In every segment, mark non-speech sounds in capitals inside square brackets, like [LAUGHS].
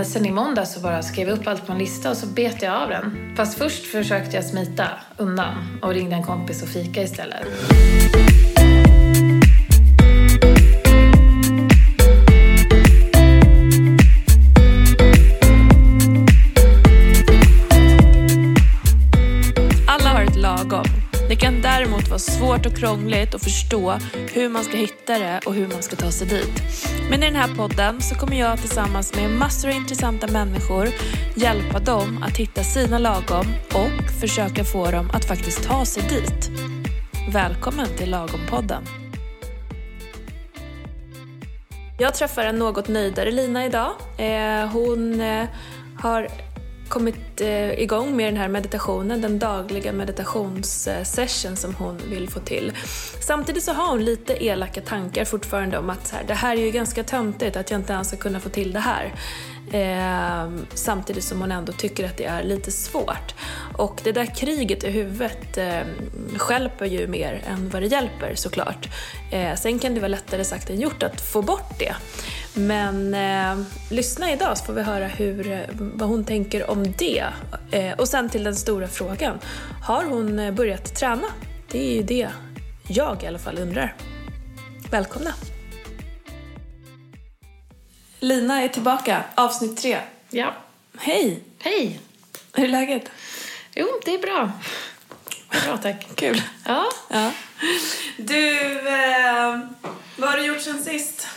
men sen i måndag så bara skrev jag upp allt på en lista och så bet jag av den. Fast först försökte jag smita undan och ringde en kompis och fika istället. Svårt och krångligt att förstå hur man ska hitta det och hur man ska ta sig dit. Men i den här podden så kommer jag tillsammans med massor av intressanta människor hjälpa dem att hitta sina lagom och försöka få dem att faktiskt ta sig dit. Välkommen till Lagompodden! Jag träffar en något nöjdare Lina idag. Eh, hon eh, har kommit eh, igång med den här meditationen, den dagliga meditationssession som hon vill få till. Samtidigt så har hon lite elaka tankar fortfarande om att så här, det här är ju ganska töntigt att jag inte ens ska kunna få till det här. Eh, samtidigt som hon ändå tycker att det är lite svårt. Och det där kriget i huvudet eh, skälper ju mer än vad det hjälper såklart. Eh, sen kan det vara lättare sagt än gjort att få bort det. Men eh, lyssna idag så får vi höra hur, vad hon tänker om det. Eh, och sen till den stora frågan. Har hon eh, börjat träna? Det är ju det jag i alla fall undrar. Välkomna! Lina är tillbaka, avsnitt tre. Ja. Hej! Hej! Hur är läget? Jo, det är bra. Bra, tack. Kul. Ja. Ja. Du, eh, vad har du gjort sen sist?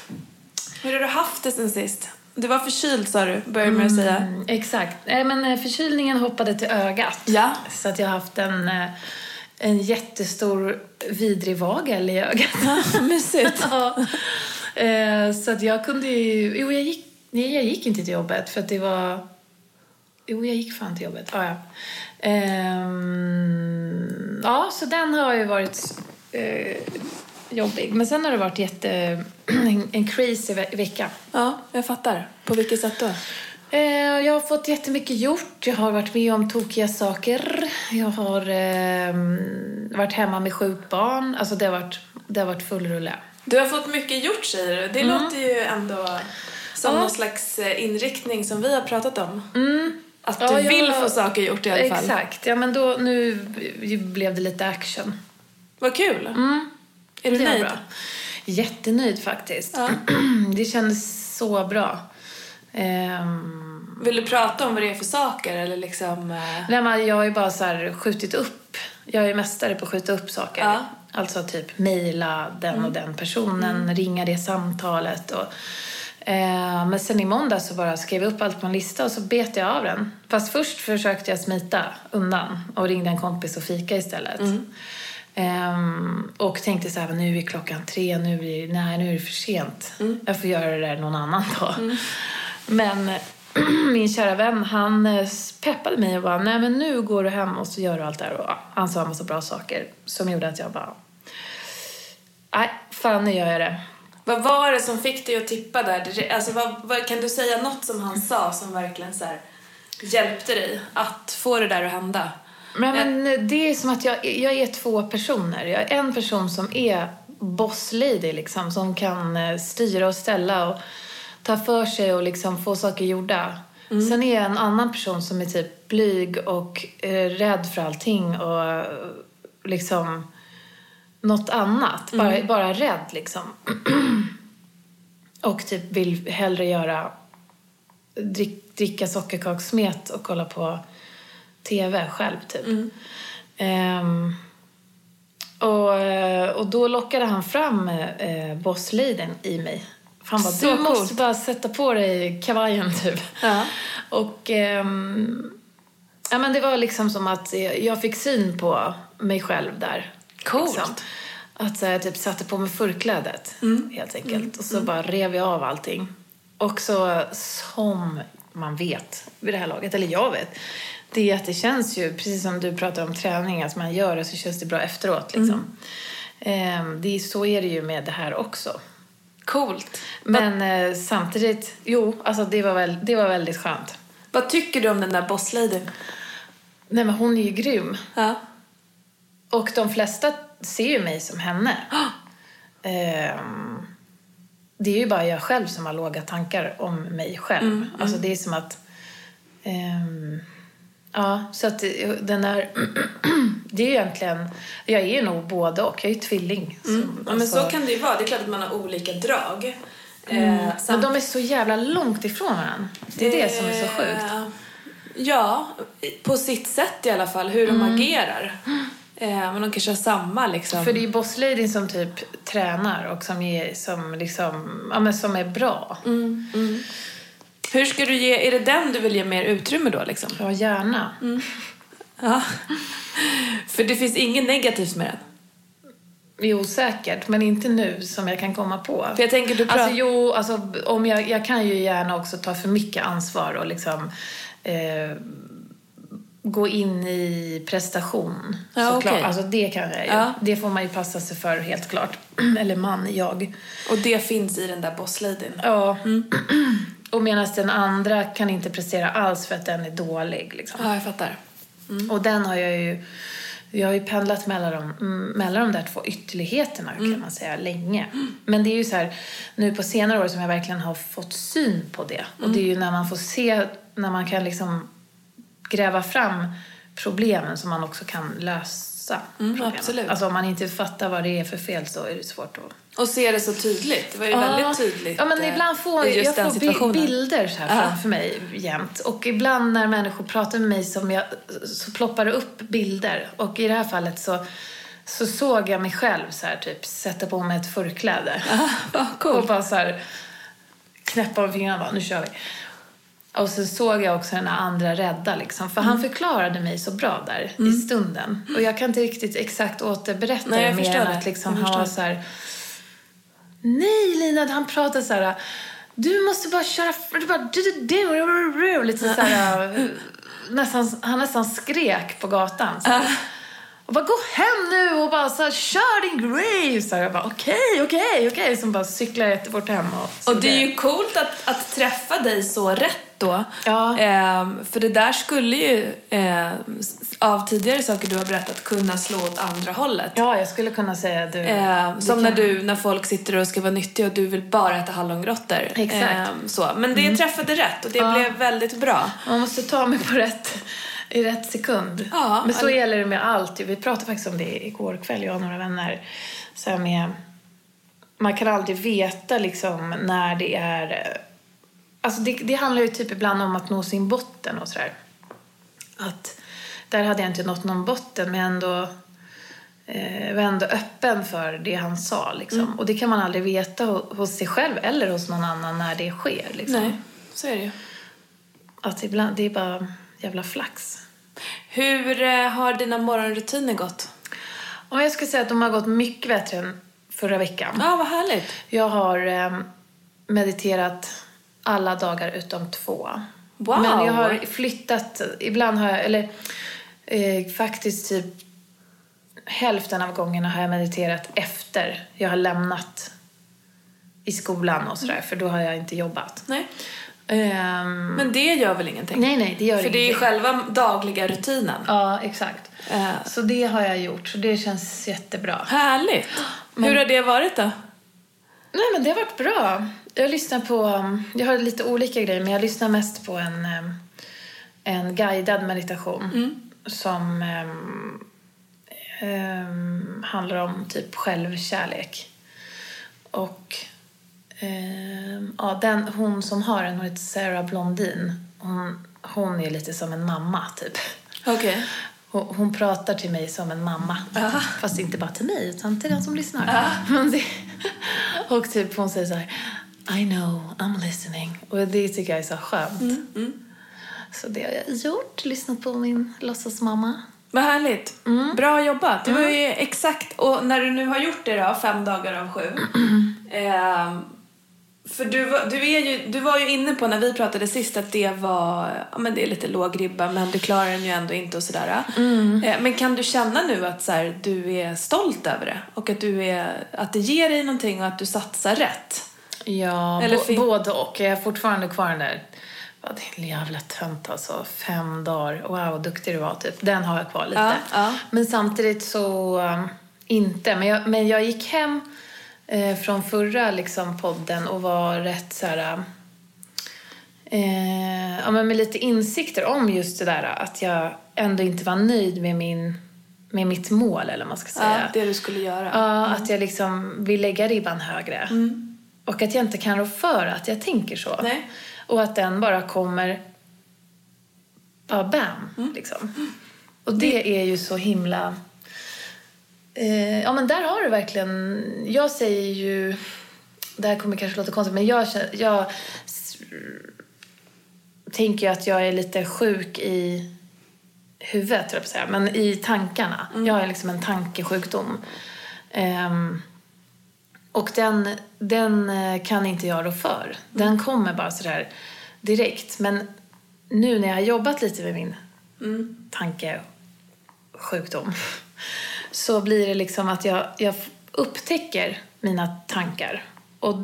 Hur har du haft det sen sist? Du var förkyld sa du, började med att säga. Mm, exakt. Nej, men eh, förkylningen hoppade till ögat. Ja. Så att jag har haft en, eh, en jättestor vidrig vagel i ögat. [LAUGHS] Mysigt. [LAUGHS] ja. Eh, Så att jag kunde ju... Jo, jag gick, nej, jag gick inte till jobbet för att det var... Jo, jag gick fan till jobbet. Ja, ja. Ehm, ja, så den har ju varit eh, jobbig. Men sen har det varit jätte... [CLEARS THROAT] en, en crazy ve- vecka. Ja, jag fattar. På vilket sätt då? Eh, jag har fått jättemycket gjort. Jag har varit med om tokiga saker. Jag har eh, varit hemma med sjukt barn. Alltså det har varit, det har varit full rulle. Du har fått mycket gjort säger du. Det låter ju ändå som Ja. någon slags eh, inriktning som vi har pratat om. Att du Ja, jag- vill få saker gjort i alla fall. Exakt. Ja, men då, nu blev det lite action. Vad kul. Är du Det nöjd? bra. Jättenöjd faktiskt. Ja. [CLEARS THROAT] Det kändes så bra. Ehm, Vill du prata om vad det är för saker eller liksom... eh, nej, men jag har ju bara så här skjutit upp. Jag är mästare på att skjuta upp saker. Ja. Mm. Alltså typ mejla den och den personen, ringa det samtalet. Och, eh, men sen i måndag så bara skrev jag upp allt på en lista och så bet jag av den. Fast först försökte jag smita undan och ringde en kompis och fika istället. Mm. Ehm, och tänkte så här, nu är klockan tre, nu är, nej, nu är det för sent. Mm. Jag får göra det där någon annan dag. Men [CLEARS THROAT] min kära vän, han eh, peppade mig och bara, nej men nu går du hem och så gör du allt det här. Och han sa en massa bra saker som gjorde att jag bara, nej, fan nu gör jag det. Vad var det som fick dig att tippa där? Alltså, vad, vad, kan du säga något som han sa som verkligen så här, hjälpte dig att få det där att hända? Men, men det är som att jag, jag är två personer. Jag är en person som är boss lady liksom, som kan eh, styra och ställa och ta för sig och liksom få saker gjorda. Sen är jag en annan person som är typ blyg och eh, rädd för allting och eh, liksom något annat. Bara, bara rädd liksom. [CLEARS THROAT] och typ vill hellre göra drick, dricka sockerkakssmet och kolla på tv själv typ. Ehm, och, eh, och då lockade han fram eh, bossleadern i mig. Han bara, du coolt. måste bara sätta på dig kavajen [LAUGHS] typ. Ja. Och ehm, ja, men det var liksom som att jag fick syn på mig själv där. Coolt. Liksom. Att så jag typ satte på mig förklädet helt enkelt. Och så bara rev jag av allting. Och så som man vet vid det här laget, eller jag vet, det är att det känns ju, precis som du pratar om träning, att man gör det så känns det bra efteråt. Liksom. Ehm, det är, så är det ju med det här också. Coolt. Men eh, samtidigt, jo, alltså det var, väl, det var väldigt skönt. Vad tycker du om den där bossladyn? Nej men hon är ju grym. Ja. Och de flesta ser ju mig som henne. [GASPS] Ehm, det är ju bara jag själv som har låga tankar om mig själv. Mm, Alltså det är som att... ehm, ja, så att det- den där... [CLEARS THROAT] det är ju egentligen... Jag är nog både och. Jag är ju tvilling. som- Mm. Ja, men alltså- så kan det ju vara. Det är klart att man har olika drag. Mm. Eh, Men de är så jävla långt ifrån varandra. Det är det som är så sjukt. Eh, Ja, på sitt sätt i alla fall. Hur de Mm. agerar. Eh, men de kanske har samma liksom. För det är ju Boss Lady som typ tränar och som, ger, som, liksom, ja, men som är bra. Hur ska du ge, är det den du vill ge mer utrymme då liksom? Ja, gärna. Ja. För det finns inget negativt med den. Jo, säkert. Men inte nu som jag kan komma på. För jag tänker du pratar... Alltså jo, alltså, om jag, jag kan ju gärna också ta för mycket ansvar och liksom eh, gå in i prestation. Ja, såklart. okej. Alltså det kan jag ju. Ja. Det får man ju passa sig för helt klart. [CLEARS THROAT] Eller man, jag. Och det finns i den där bossladyn. Ja. Och medan den andra kan inte prestera alls för att den är dålig. Liksom. Ja, jag fattar. Och den har jag ju... Jag har ju pendlat mellan de, mm, mellan de där två ytterligheterna kan man säga länge. Men det är ju så här, nu på senare år som jag verkligen har fått syn på det. Och det är ju när man får se, när man kan liksom gräva fram problemen som man också kan lösa problemen. absolut. Alltså om man inte fattar vad det är för fel så är det svårt att Och se det så tydligt. Det var ju väldigt tydligt. Ja, men eh, ibland får jag får bilder så här framför mig jämt. Och ibland när människor pratar med mig som jag, så ploppar det upp bilder. Och i det här fallet så, så såg jag mig själv så här, typ sätta på mig ett förkläde. Vad Och coolt. bara så här knäppa med fingrarna och bara, nu kör vi. Och så såg jag också den andra rädda liksom. För Mm. han förklarade mig så bra där i stunden. Och jag kan inte riktigt exakt återberätta Nej, jag mer förstår än det. att liksom han var så här. Nej Lina, han pratade så här. Du måste bara köra... Du bara, du, du, du, du, lite så här... [LAUGHS] nästan, han nästan skrek på gatan. Så. Och bara gå hem nu och bara så här, kör din grej. Så här, jag bara okej, okej, okej. Så bara cyklar jättefort hem. Och, Och det är ju coolt att, att träffa dig så rätt då. Ja. Ehm, för det där skulle ju, eh, av tidigare saker du har berättat, kunna slå åt andra hållet. Ja, jag skulle kunna säga du... Eh, du som kan- när du, när folk sitter och ska vara nyttiga och du vill bara äta hallongrottor. Exakt. Eh, så. Men det träffade rätt och det Ja. blev väldigt bra. Man måste ta mig på rätt, i rätt sekund. Ja, Men så gäller det med allt. Vi pratade faktiskt om det igår kväll, jag och några vänner. Så med, man kan aldrig veta liksom när det är... eh, Alltså det, det handlar ju typ ibland om att nå sin botten och sådär. Att där hade jag inte nått någon botten men ändå eh, var ändå öppen för det han sa. Liksom. Mm. Och det kan man aldrig veta ho- hos sig själv eller hos någon annan när det sker. Liksom. Nej, så är det ju. Att ibland, det är bara jävla flax. Hur eh, har dina morgonrutiner gått? Om jag ska säga att de har gått mycket bättre än förra veckan. Ja, vad härligt. Jag har eh, mediterat alla dagar utom två. Wow. Men jag har flyttat, ibland har jag, eller eh, faktiskt typ hälften av gångerna har jag mediterat efter jag har lämnat i skolan och sådär, för då har jag inte jobbat. Nej. Ehm, Men det gör väl ingenting? nej, nej, det gör För det är ingenting. själva dagliga rutinen. Ja, exakt. Eh, Så det har jag gjort, så det känns jättebra. härligt. Hur har det varit då? Nej, men det har varit bra. Jag lyssnar på... um, Jag har lite olika grejer, men jag lyssnar mest på en, um, en guidad meditation som um, um, handlar om typ självkärlek. Och um, ja, den, hon som har den, hon heter Sarah Blondin. Hon, hon är lite som en mamma, typ. Okej. Hon, hon pratar till mig som en mamma. Fast inte bara till mig, utan till den som lyssnar. Och typ hon säger så här, I know, I'm listening. Och det tycker jag är så skönt. Så det har jag gjort, lyssnat på min låtsasmamma. Vad härligt. Bra jobbat. Det var ju exakt, och när du nu har gjort det då, fem dagar av sju. [CLEARS THROAT] ehm, för du, var- du, är ju, du var ju inne på när vi pratade sist att det var, ja men det är lite låg ribba men du klarar den ju ändå inte och sådär. Eh, men kan du känna nu att så här, du är stolt över det? Och att, du är, att det ger dig någonting och att du satsar rätt? Ja, Eller bo- både och. Jag är fortfarande kvar den där, vad en jävla tönt alltså. Fem dagar, wow vad duktig du var typ. Den har jag kvar lite. Ja, ja. Men samtidigt så, um, inte. Men jag, men jag gick hem eh, från förra liksom, podden och var rätt så här... Eh, ja, men med lite insikter om just det där att jag ändå inte var nöjd med, min, med mitt mål, eller vad man ska säga. Ja, det du skulle göra. Ja, att jag liksom vill lägga ribban högre. Och att jag inte kan rå för att jag tänker så. Nej. Och att den bara kommer... Ja, bam, liksom. Och det är ju så himla... Eh, ja, men där har du verkligen... Jag säger ju... Det här kommer kanske låta konstigt, men jag, känner- jag tänker att jag är lite sjuk i huvudet, jag på säga, men i tankarna. Jag har liksom en tankesjukdom. Ehm, och den, den eh, kan inte jag rå för. Den kommer bara sådär direkt. Men nu när jag har jobbat lite med min tankesjukdom så blir det liksom att jag, jag upptäcker mina tankar. Och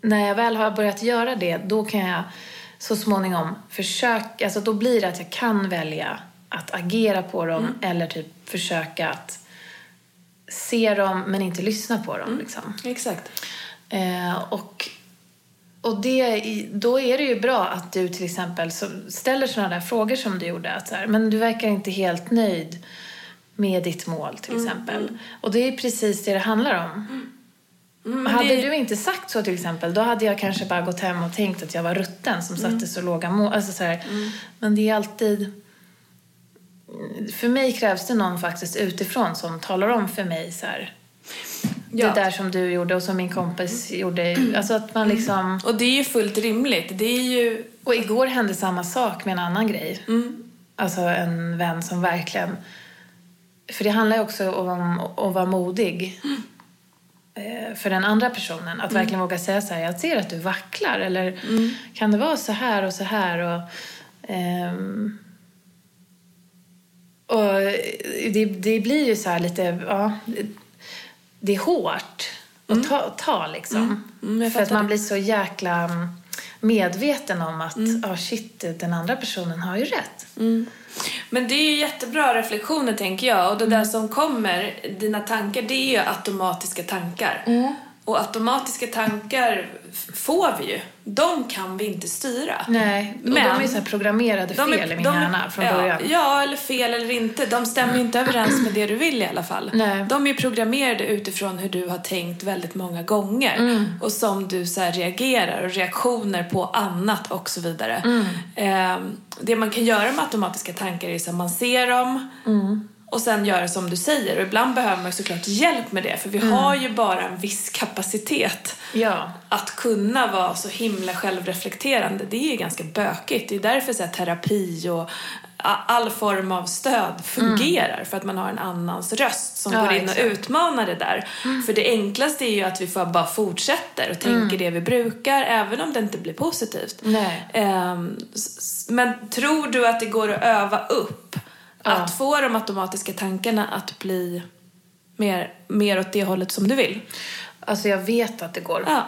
när jag väl har börjat göra det, då kan jag så småningom försöka... Alltså då blir det att jag kan välja att agera på dem eller typ försöka att se dem men inte lyssna på dem. Liksom. Exakt. Eh, och och det, då är det ju bra att du till exempel ställer sådana där frågor som du gjorde. Att så här, men du verkar inte helt nöjd med ditt mål till exempel. Och det är precis det det handlar om. hade det- du inte sagt så till exempel, då hade jag kanske bara gått hem och tänkt att jag var rutten som satte så låga mål. Alltså så här, Men det är alltid... För mig krävs det någon faktiskt utifrån som talar om för mig så här, Ja. det där som du gjorde och som min kompis gjorde. Alltså att man liksom... Och det är ju fullt rimligt. Det är ju... Och igår hände samma sak med en annan grej. Alltså en vän som verkligen... För det handlar ju också om att vara modig. Eh, För den andra personen. Att verkligen våga säga så här, jag ser att du vacklar. Eller kan det vara så här och så här? Och, ehm, och det, det blir ju så här lite, ja, det är hårt att ta, ta liksom. Mm, jag För att man det. blir så jäkla mm, medveten om att, ja shit, den andra personen har ju rätt. Men det är ju jättebra reflektioner tänker jag. Och det där som kommer, dina tankar, det är ju automatiska tankar. Och automatiska tankar får vi ju. De kan vi inte styra. Nej, och Men- de är så programmerade De är- fel i min de hjärna från ja, början. Ja, eller fel eller inte. De stämmer ju inte överens med det du vill i alla fall. Nej. De är ju programmerade utifrån hur du har tänkt väldigt många gånger. Mm. Och som du så reagerar och reaktioner på annat och så vidare. Mm. Ehm, det man kan göra med automatiska tankar är att man ser dem Mm. Och sen göra som du säger. Och ibland behöver man såklart hjälp med det för vi Mm. har ju bara en viss kapacitet Ja. att kunna vara så himla självreflekterande, det är ju ganska bökigt. Det är därför så terapi och all form av stöd fungerar. För att man har en annans röst som Mm. Ja, går in och exakt. utmanar det där. För det enklaste är ju att vi får bara fortsätter och tänker det vi brukar, även om det inte blir positivt. Mm. S- men tror du att det går att öva upp? Att få de automatiska tankarna att bli mer, mer åt det hållet som du vill? Alltså jag vet att det går. Ja.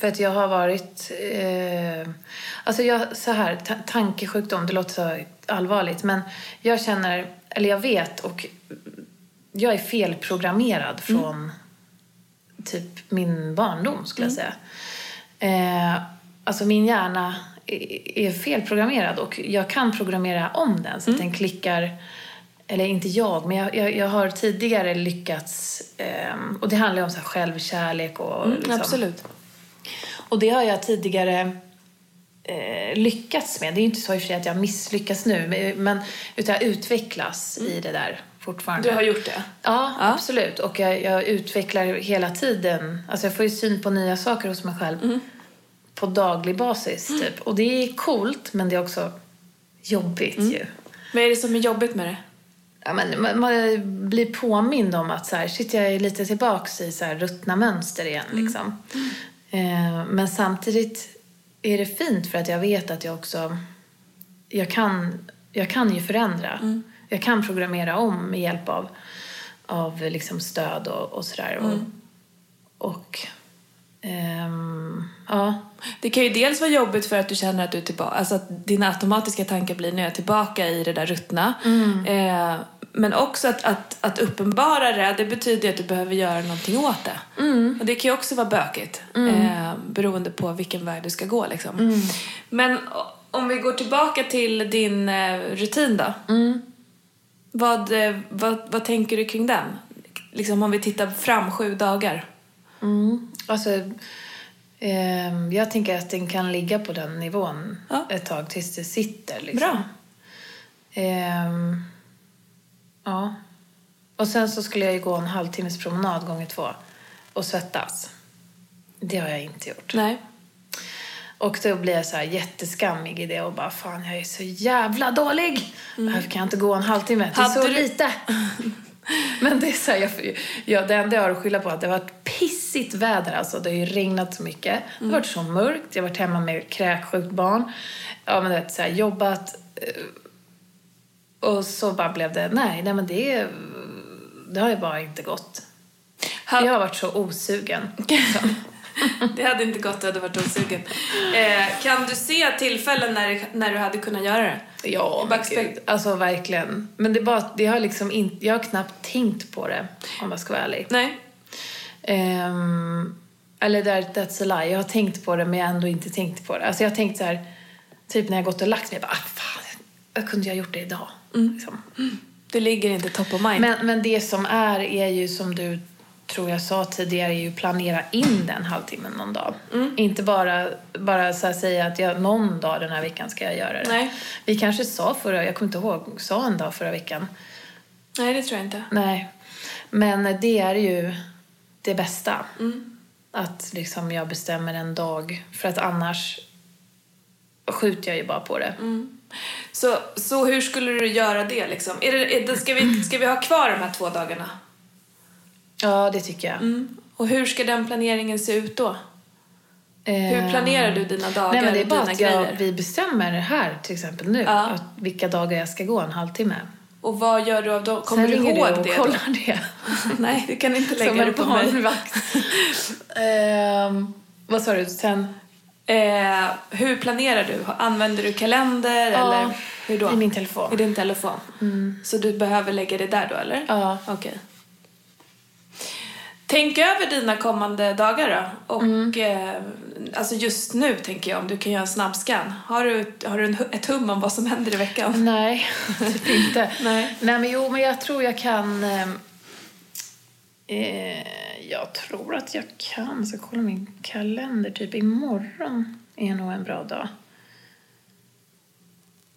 För att jag har varit... Eh, alltså jag, så här, ta- tankesjukdom, det låter så allvarligt. Men jag känner, eller jag vet och jag är felprogrammerad från typ min barndom skulle jag säga. Eh, alltså min hjärna är felprogrammerad och jag kan programmera om den så att den klickar eller inte jag, men jag, jag, jag har tidigare lyckats ehm, och det handlar ju om så här självkärlek och liksom, Absolut. och det har jag tidigare eh, lyckats med. Det är inte så i och att jag misslyckas nu, men, utan jag utvecklas i det där fortfarande. Du har gjort det? Ja, Ja. absolut. Och jag, jag utvecklar hela tiden. Alltså jag får ju syn på nya saker hos mig själv Mm. På daglig basis. Typ. Och det är coolt, men det är också jobbigt Mm. ju. Vad är det som är jobbigt med det? Ja, men man, man blir påmind om att så här, shit, jag är lite tillbaks i så här, ruttna mönster igen. Liksom. Eh, men samtidigt är det fint för att jag vet att jag också... Jag kan, jag kan ju förändra. Jag kan programmera om med hjälp av, av liksom stöd och, och sådär. Och, och ehm, ja, Det kan ju dels vara jobbigt för att du känner att du är tillbaka, alltså att dina automatiska tankar blir jag är tillbaka i det där ruttna. Eh, men också att, att, att uppenbara det, det betyder att du behöver göra någonting åt det. Mm. Och det kan ju också vara bökigt, eh, beroende på vilken väg du ska gå. Liksom. Mm. Men om vi går tillbaka till din eh, rutin då. Mm. Vad, eh, vad, vad tänker du kring den? Liksom om vi tittar fram sju dagar. Mm. Alltså, ehm, jag tänker att den kan ligga på den nivån Ja. ett tag tills det sitter. Liksom. Bra. Ehm, ja. Och sen så skulle jag ju gå en halvtimmes promenad gånger två och svettas. Det har jag inte gjort. Nej. Och då blir jag så här jätteskammig i det och bara fan jag är så jävla dålig. Varför kan jag inte gå en halvtimme? Det är så du- lite. [LAUGHS] Men det är så här, jag, jag, det enda jag har att skylla på är att det har varit pissigt väder alltså. Det har ju regnat så mycket. Det har varit så mörkt. Jag har varit hemma med kräksjukt barn. Ja men det så här, jobbat. eh, Och så bara blev det, nej, nej men det, det har ju bara inte gått. Ha- Jag har varit så osugen. [LAUGHS] liksom. [LAUGHS] Det hade inte gått, du hade varit osugen. Eh, kan du se tillfällen när, när du hade kunnat göra det? Ja, gud. Alltså verkligen. Men det bara, det har liksom inte, jag har knappt tänkt på det om jag ska vara ärlig. Nej. Ehm, eller där, that's a lie. Jag har tänkt på det men jag har ändå inte tänkt på det. Alltså jag har tänkt så här, typ när jag gått och lagt mig, jag bara, ah, fan, jag kunde ha gjort det idag. Liksom. Det ligger inte top of mind. Men, men det som är, är ju som du tror jag sa tidigare, är ju planera in den halvtimmen någon dag. Inte bara, bara så säga att jag, någon dag den här veckan ska jag göra det. Nej. Vi kanske sa förra, jag kommer inte ihåg, sa en dag förra veckan. Nej, det tror jag inte. Nej. Men det är ju det bästa. Att liksom jag bestämmer en dag. För att annars skjuter jag ju bara på det. Så, så hur skulle du göra det liksom? Är det, är det, ska, vi, ska vi ha kvar de här två dagarna? Ja, det tycker jag. Mm. Och hur ska den planeringen se ut då? Hur Eh, planerar du dina dagar Nej, men det är bara att jag, vi bestämmer här till exempel nu. Ja. Att vilka dagar jag ska gå en halvtimme. Och vad gör du av dem? Kommer Sen du ihåg du och det? kollar det. Då? [LAUGHS] Nej, du kan inte lägga det på mig. barnvakt. Ehm, vad sa du? Sen? Eh, hur planerar du? Använder du kalender eller hur då? i min telefon. I din telefon? Så du behöver lägga det där då eller? Ja. Okej. Tänk över dina kommande dagar då. Och Mm. eh, alltså just nu tänker jag om du kan göra en snabbscan. Har du, har du en, ett hum om vad som händer i veckan? Nej, [LAUGHS] typ inte. Nej. Nej, men jo, men jag tror jag kan... ehm, Eh, jag tror att jag kan. Jag ska kolla min kalender. Typ imorgon är nog en bra dag.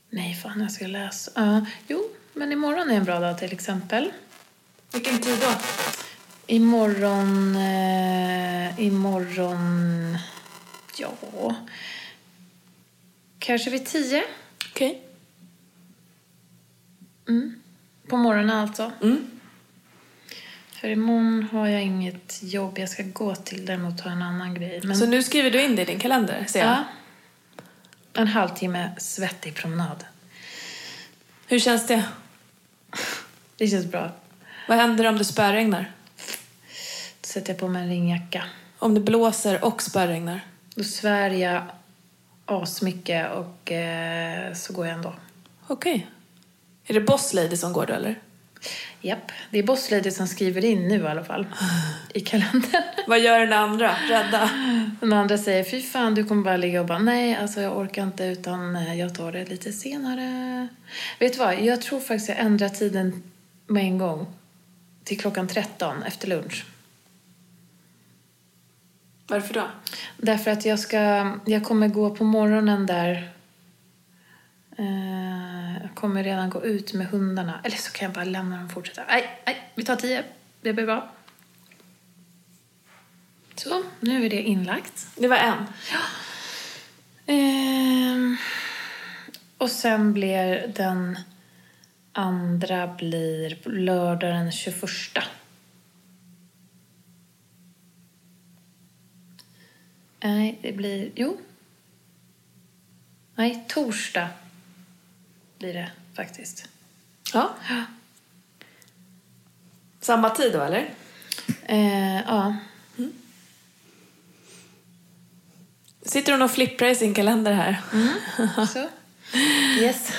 Nej, fan, jag ska läsa. Ja, jo, men imorgon är en bra dag till exempel. Vilken tid då? Imorgon... Eh, imorgon... Ja... Kanske vid tio. Okej. Mm. På morgonen alltså. Mm. För imorgon har jag inget jobb jag ska gå till. Däremot har jag en annan grej. Men, Så nu skriver du in det i din kalender, ser jag. ja, en halvtimme svettig promenad. Hur känns det? Det känns bra. Vad händer om det spöregnar? Sätter jag på mig en ringjacka. Om det blåser och spöregnar? Då svär jag asmycket och eh, så går jag ändå. Okej. Är det Boss Lady som går då eller? Japp, det är Boss Lady som skriver in nu i alla fall. I kalendern. [LAUGHS] Vad gör den andra? Rädda? Den andra säger, fy fan du kommer bara ligga och bara, nej alltså jag orkar inte utan eh, jag tar det lite senare. Vet du vad, jag tror faktiskt jag ändrar tiden med en gång. Till klockan 13 efter lunch. Varför då? Därför att jag ska, jag kommer gå på morgonen där. Eh, jag kommer redan gå ut med hundarna. Eller så kan jag bara lämna dem och fortsätta. Nej, nej, vi tar 10. Det blir bra. Så, nu är det inlagt. Det var en. Ehm, och sen blir den andra blir lördag den 21. Nej, det blir... Jo. Nej, torsdag blir det faktiskt. Ja. Samma tid då eller? Eh, ja. Sitter hon och flipprar i sin kalender här? Så. [LAUGHS] Yes.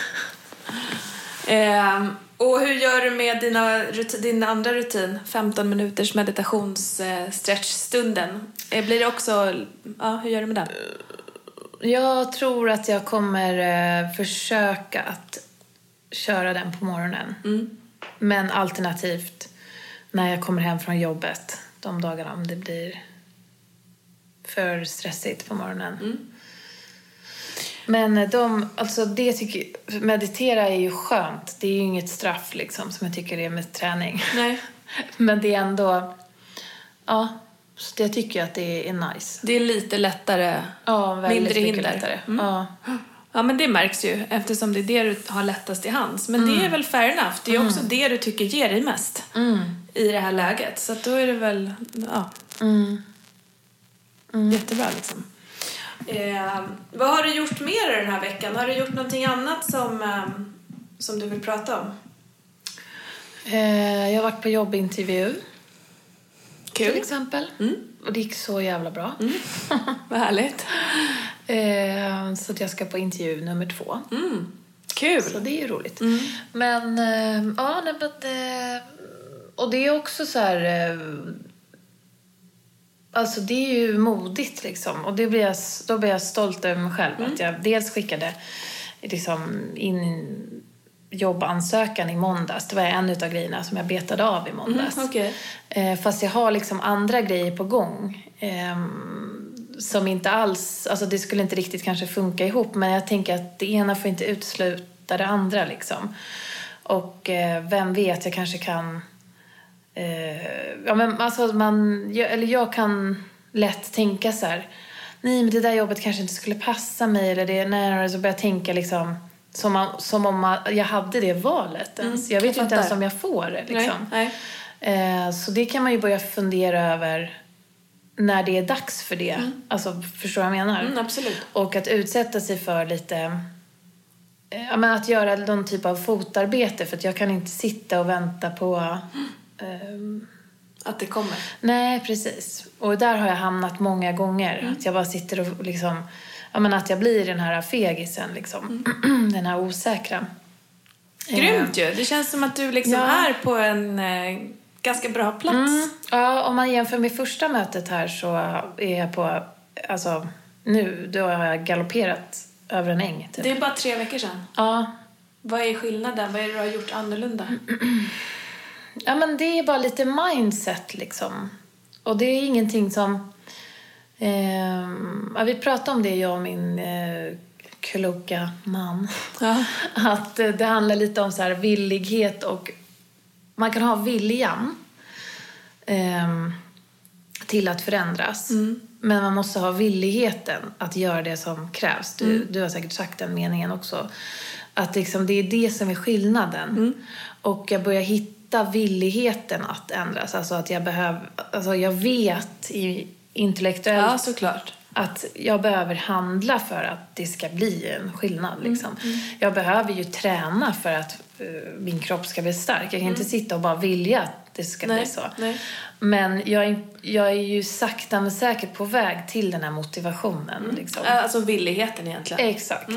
[LAUGHS] Ehm, och hur gör du med dina, din andra rutin? 15 minuters meditationsstretchstunden. Eh, blir det också... Ja, hur gör du med den? Jag tror att jag kommer eh, försöka att köra den på morgonen. Men alternativt när jag kommer hem från jobbet de dagarna om det blir för stressigt på morgonen. Men de, alltså det tycker, meditera är ju skönt. Det är ju inget straff liksom som jag tycker det är med träning. Nej. [LAUGHS] Men det är ändå, ja, så jag tycker att det är nice. Det är lite lättare. Ja, väldigt Mindre hinder. lättare. Mm. Ja. Ja, men det märks ju eftersom det är det du har lättast i hands. Men det är väl fair enough. Det är också det du tycker ger dig mest i det här läget. Så då är det väl, ja. Jättebra liksom. Eh, vad har du gjort mer den här veckan? Har du gjort någonting annat som, eh, som du vill prata om? Eh, jag har varit på jobbintervju till Kul. exempel. Och det gick så jävla bra. [LAUGHS] Vad härligt. Eh, så jag ska på intervju nummer två. Mm. Kul. Så det är ju roligt. Men, eh, ja, nej, men eh, Och det är också så här... Eh, alltså det är ju modigt liksom. Och det blir jag, då blir jag stolt över mig själv. Att jag dels skickade liksom in jobbansökan i måndags. Det var en av grejerna som jag betade av i måndags. Mm, okej. eh, fast jag har liksom andra grejer på gång. ehm, som inte alls, alltså det skulle inte riktigt kanske funka ihop. Men jag tänker att det ena får inte utesluta det andra liksom. Och eh, vem vet, jag kanske kan... Eh, ja, men alltså man, jag, eller jag kan lätt tänka så här. Nej, men det där jobbet kanske inte skulle passa mig. Eller det, nej, så börjar jag tänka liksom som, man, som om man, jag hade det valet ens. jag vet jag ju inte ens om jag får det. Liksom. Nej, nej. Eh, så det kan man ju börja fundera över när det är dags för det. Alltså, förstår du vad jag menar? Mm, absolut. Och att utsätta sig för lite... eh, Ja, men att göra någon typ av fotarbete för att jag kan inte sitta och vänta på... ehm, Att det kommer. nej, precis. Och där har jag hamnat många gånger. Att jag bara sitter och liksom... Ja, men att jag blir den här fegisen liksom. [CLEARS THROAT] den här osäkra. Grymt ju. Det känns som att du liksom Ja. är på en eh, ganska bra plats. Mm. Ja, om man jämför med första mötet här så är jag på... Alltså, nu då har jag galopperat över en äng. Typ. Det är bara tre veckor sedan. Ja. Vad är skillnaden? Vad är det du har gjort annorlunda? [CLEARS THROAT] ja, men det är bara lite mindset liksom. Och det är ingenting som... ehm, ja, vi pratade om det, jag och min eh, kloka man. Ja. [LAUGHS] Att eh, det handlar lite om så här villighet och... Man kan ha viljan ehm, till att förändras. Men man måste ha villigheten att göra det som krävs. Du, du har säkert sagt den meningen också. Att liksom, det är det som är skillnaden. Och jag börjar hitta villigheten att ändras. Alltså att jag behöver... Alltså jag vet i intellektuellt ja, såklart. att jag behöver handla för att det ska bli en skillnad. Liksom. Jag behöver ju träna för att eh, min kropp ska bli stark. Jag kan inte sitta och bara vilja att det ska Nej, bli så. nej. Men jag är, jag är ju sakta men säkert på väg till den här motivationen. Liksom. Alltså villigheten egentligen. Exakt.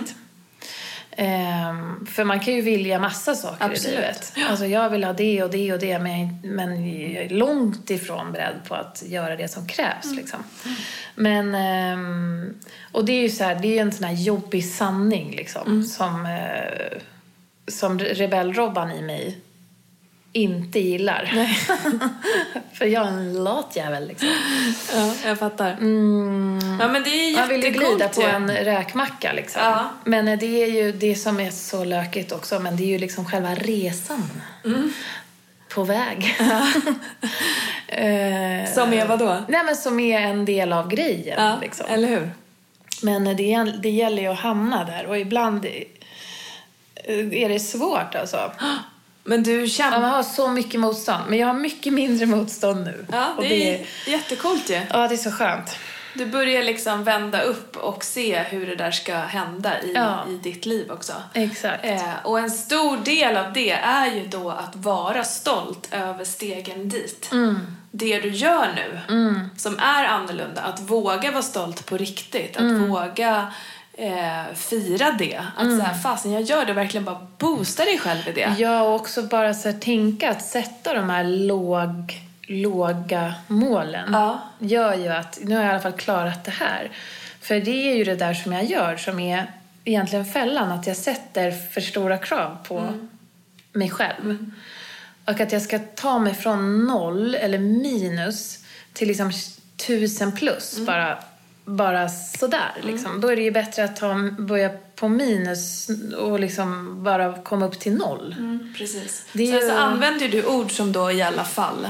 Ehm, för man kan ju vilja massa saker Absolut. i livet. Alltså jag vill ha det och det och det men jag, men jag är långt ifrån beredd på att göra det som krävs. Liksom. Men, ehm, och det är ju så här, det är en sån här jobbig sanning liksom. Som, eh, som rebell-Robban i mig inte gillar. [LAUGHS] för jag är en lat jävel liksom. Ja, jag fattar. Ja, men det är Man vill ju glida på ju. en räkmacka liksom. Ja. Men det är ju det som är så lökigt också. Men det är ju liksom själva resan. Mm. På väg. [LAUGHS] Eh, Som är vadå? Nej men som är en del av grejen. Ja, liksom. eller hur? Men det, det gäller ju att hamna där. Och ibland är det svårt alltså. [GASPS] Men du Ja, kämpar. man har så mycket motstånd. Men jag har mycket mindre motstånd nu. Ja, Och det är jättecoolt ju. ja, det är så skönt. Du börjar liksom vända upp och se hur det där ska hända i, Ja. i ditt liv också. Exakt. Eh, och en stor del av det är ju då att vara stolt över stegen dit. Mm. Det du gör nu, som är annorlunda, att våga vara stolt på riktigt, att Mm. våga eh, fira det. Att mm. så här, fasen jag gör det, verkligen bara boosta dig själv i det. Ja, och också bara så här, tänka att sätta de här låg, låga målen ja. gör ju att nu har jag i alla fall klarat det här. För det är ju det där som jag gör som är egentligen fällan, att jag sätter för stora krav på mm. mig själv. Mm. Och att jag ska ta mig från noll eller minus till liksom tusen plus mm. bara, bara sådär. Mm. Liksom. Då är det ju bättre att ta, börja på minus och liksom bara komma upp till noll. Mm, precis. Det Sen ju... så använder du ord som då i alla fall.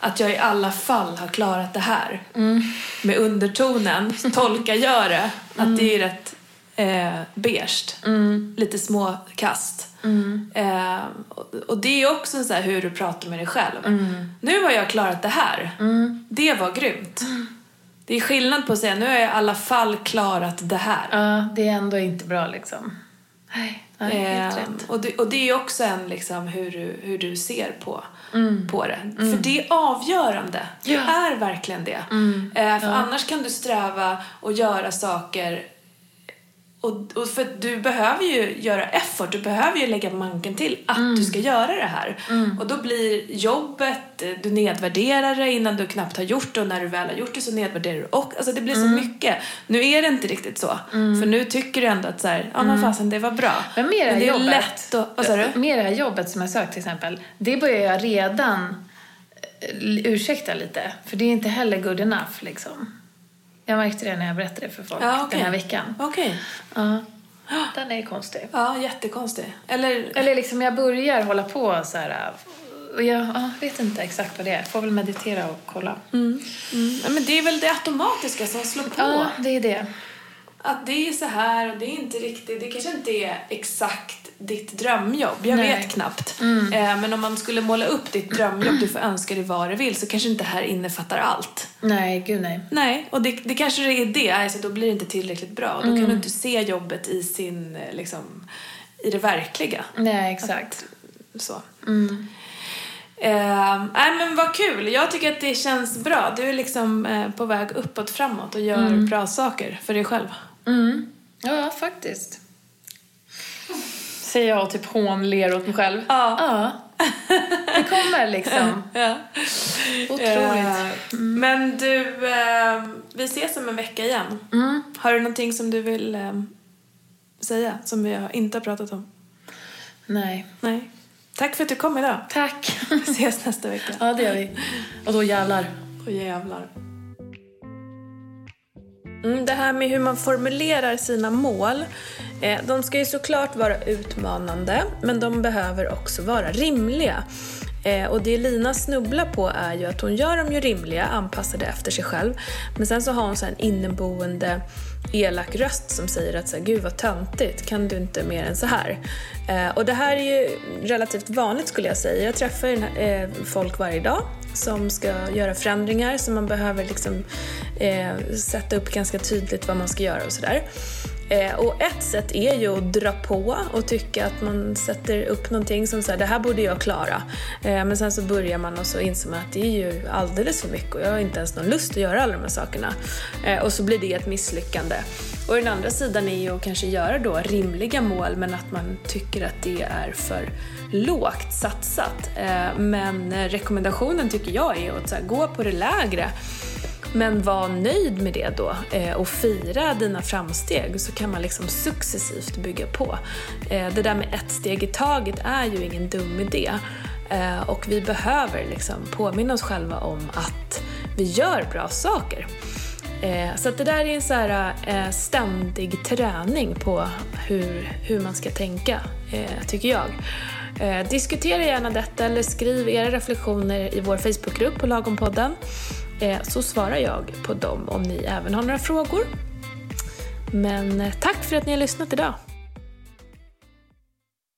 Att jag i alla fall har klarat det här. Mm. Med undertonen tolkar jag det. Att det är rätt eh, beige. Mm. Lite små kast. Mm. Eh, och, och, det är också så hur du pratar med dig själv. Mm. Nu har jag klarat det här. Mm. Det var grymt. Det är skillnad på att säga nu har jag i alla fall klarat det här. Ja, det är ändå inte bra liksom. Nej, nej helt eh, rätt. Och det, och det är också en liksom hur du, hur du ser på, mm. på det. Mm. För det är avgörande. Det ja. är verkligen det. Mm. Eh, för ja. annars kan du sträva och göra saker och, och, för du behöver ju göra effort, du behöver ju lägga manken till att mm. du ska göra det här. Mm. Och då blir jobbet, du nedvärderar det innan du knappt har gjort det och när du väl har gjort det så nedvärderar du och Alltså det blir mm. så mycket. Nu är det inte riktigt så. Mm. För nu tycker du ändå att så här, ja men mm. fasen det var bra. Men med det här jobbet, lätt att, vad du? Med det här jobbet som jag sökt till exempel, det börjar jag redan eh, ursäkta lite. För det är inte heller good enough liksom. Jag märkte det när jag berättade för folk ja, okay. den här veckan. Okej. Okay. Ja. Den är konstig. Ja, jättekonstig. Eller, Eller liksom jag börjar hålla på så här och jag ja, vet inte exakt vad det är. Får väl meditera och kolla. Mm. Mm. Ja, men det är väl det automatiska som slår på. Ja, det är det. Att det är så här och det är inte riktigt, det kanske inte är exakt ditt drömjobb. Jag Nej. vet knappt. Mm. Eh, men om man skulle måla upp ditt drömjobb, du får önska dig vad du vill, så kanske inte det här innefattar allt. Nej, gud nej. Nej, och det, det kanske det är det, alltså då blir det inte tillräckligt bra. Då mm. kan du inte se jobbet i sin, eh, liksom, i det verkliga. Nej, exakt. Att, så. Mm. Eh, nej men vad kul, jag tycker att det känns bra. Du är liksom eh, på väg uppåt framåt och gör mm. bra saker för dig själv. Mm. Ja, faktiskt. Säger jag och typ hånler åt mig själv. Ja. ja. [LAUGHS] Det kommer liksom. Ja. Otroligt. Mm. Men du, eh, vi ses om en vecka igen. Mm. Har du någonting som du vill eh, säga som vi inte har pratat om? Nej. Nej. Tack för att du kom idag. Tack. Vi ses nästa vecka. Ja, det gör vi. Och då jävlar. Och jävlar. Mm, det här med hur man formulerar sina mål. Eh, de ska ju såklart vara utmanande, men de behöver också vara rimliga. Eh, och det Lina snubblar på är ju att hon gör dem ju rimliga, anpassade efter sig själv. Men sen så har hon så en inneboende elak röst som säger att så här, gud vad töntigt, kan du inte mer än så här? Eh, och det här är ju relativt vanligt skulle jag säga. Jag träffar eh, folk varje dag som ska göra förändringar så man behöver liksom eh, sätta upp ganska tydligt vad man ska göra och sådär. Eh, och ett sätt är ju att dra på och tycka att man sätter upp någonting som säger det här borde jag klara. Eh, men sen så börjar man och så inser man att det är ju alldeles för mycket och jag har inte ens någon lust att göra alla de här sakerna. Eh, och så blir det ett misslyckande. Och den andra sidan är ju att kanske göra då rimliga mål men att man tycker att det är för lågt satsat. Men rekommendationen tycker jag är att gå på det lägre men var nöjd med det då eh, och fira dina framsteg så kan man liksom successivt bygga på. Eh, det där med ett steg i taget är ju ingen dum idé eh, och vi behöver liksom påminna oss själva om att vi gör bra saker. Så det där är en så här ständig träning på hur, hur man ska tänka, tycker jag. Diskutera gärna detta eller skriv era reflektioner i vår Facebookgrupp på Lagompodden Eh, så svarar jag på dem om ni även har några frågor. Men eh, tack för att ni har lyssnat idag.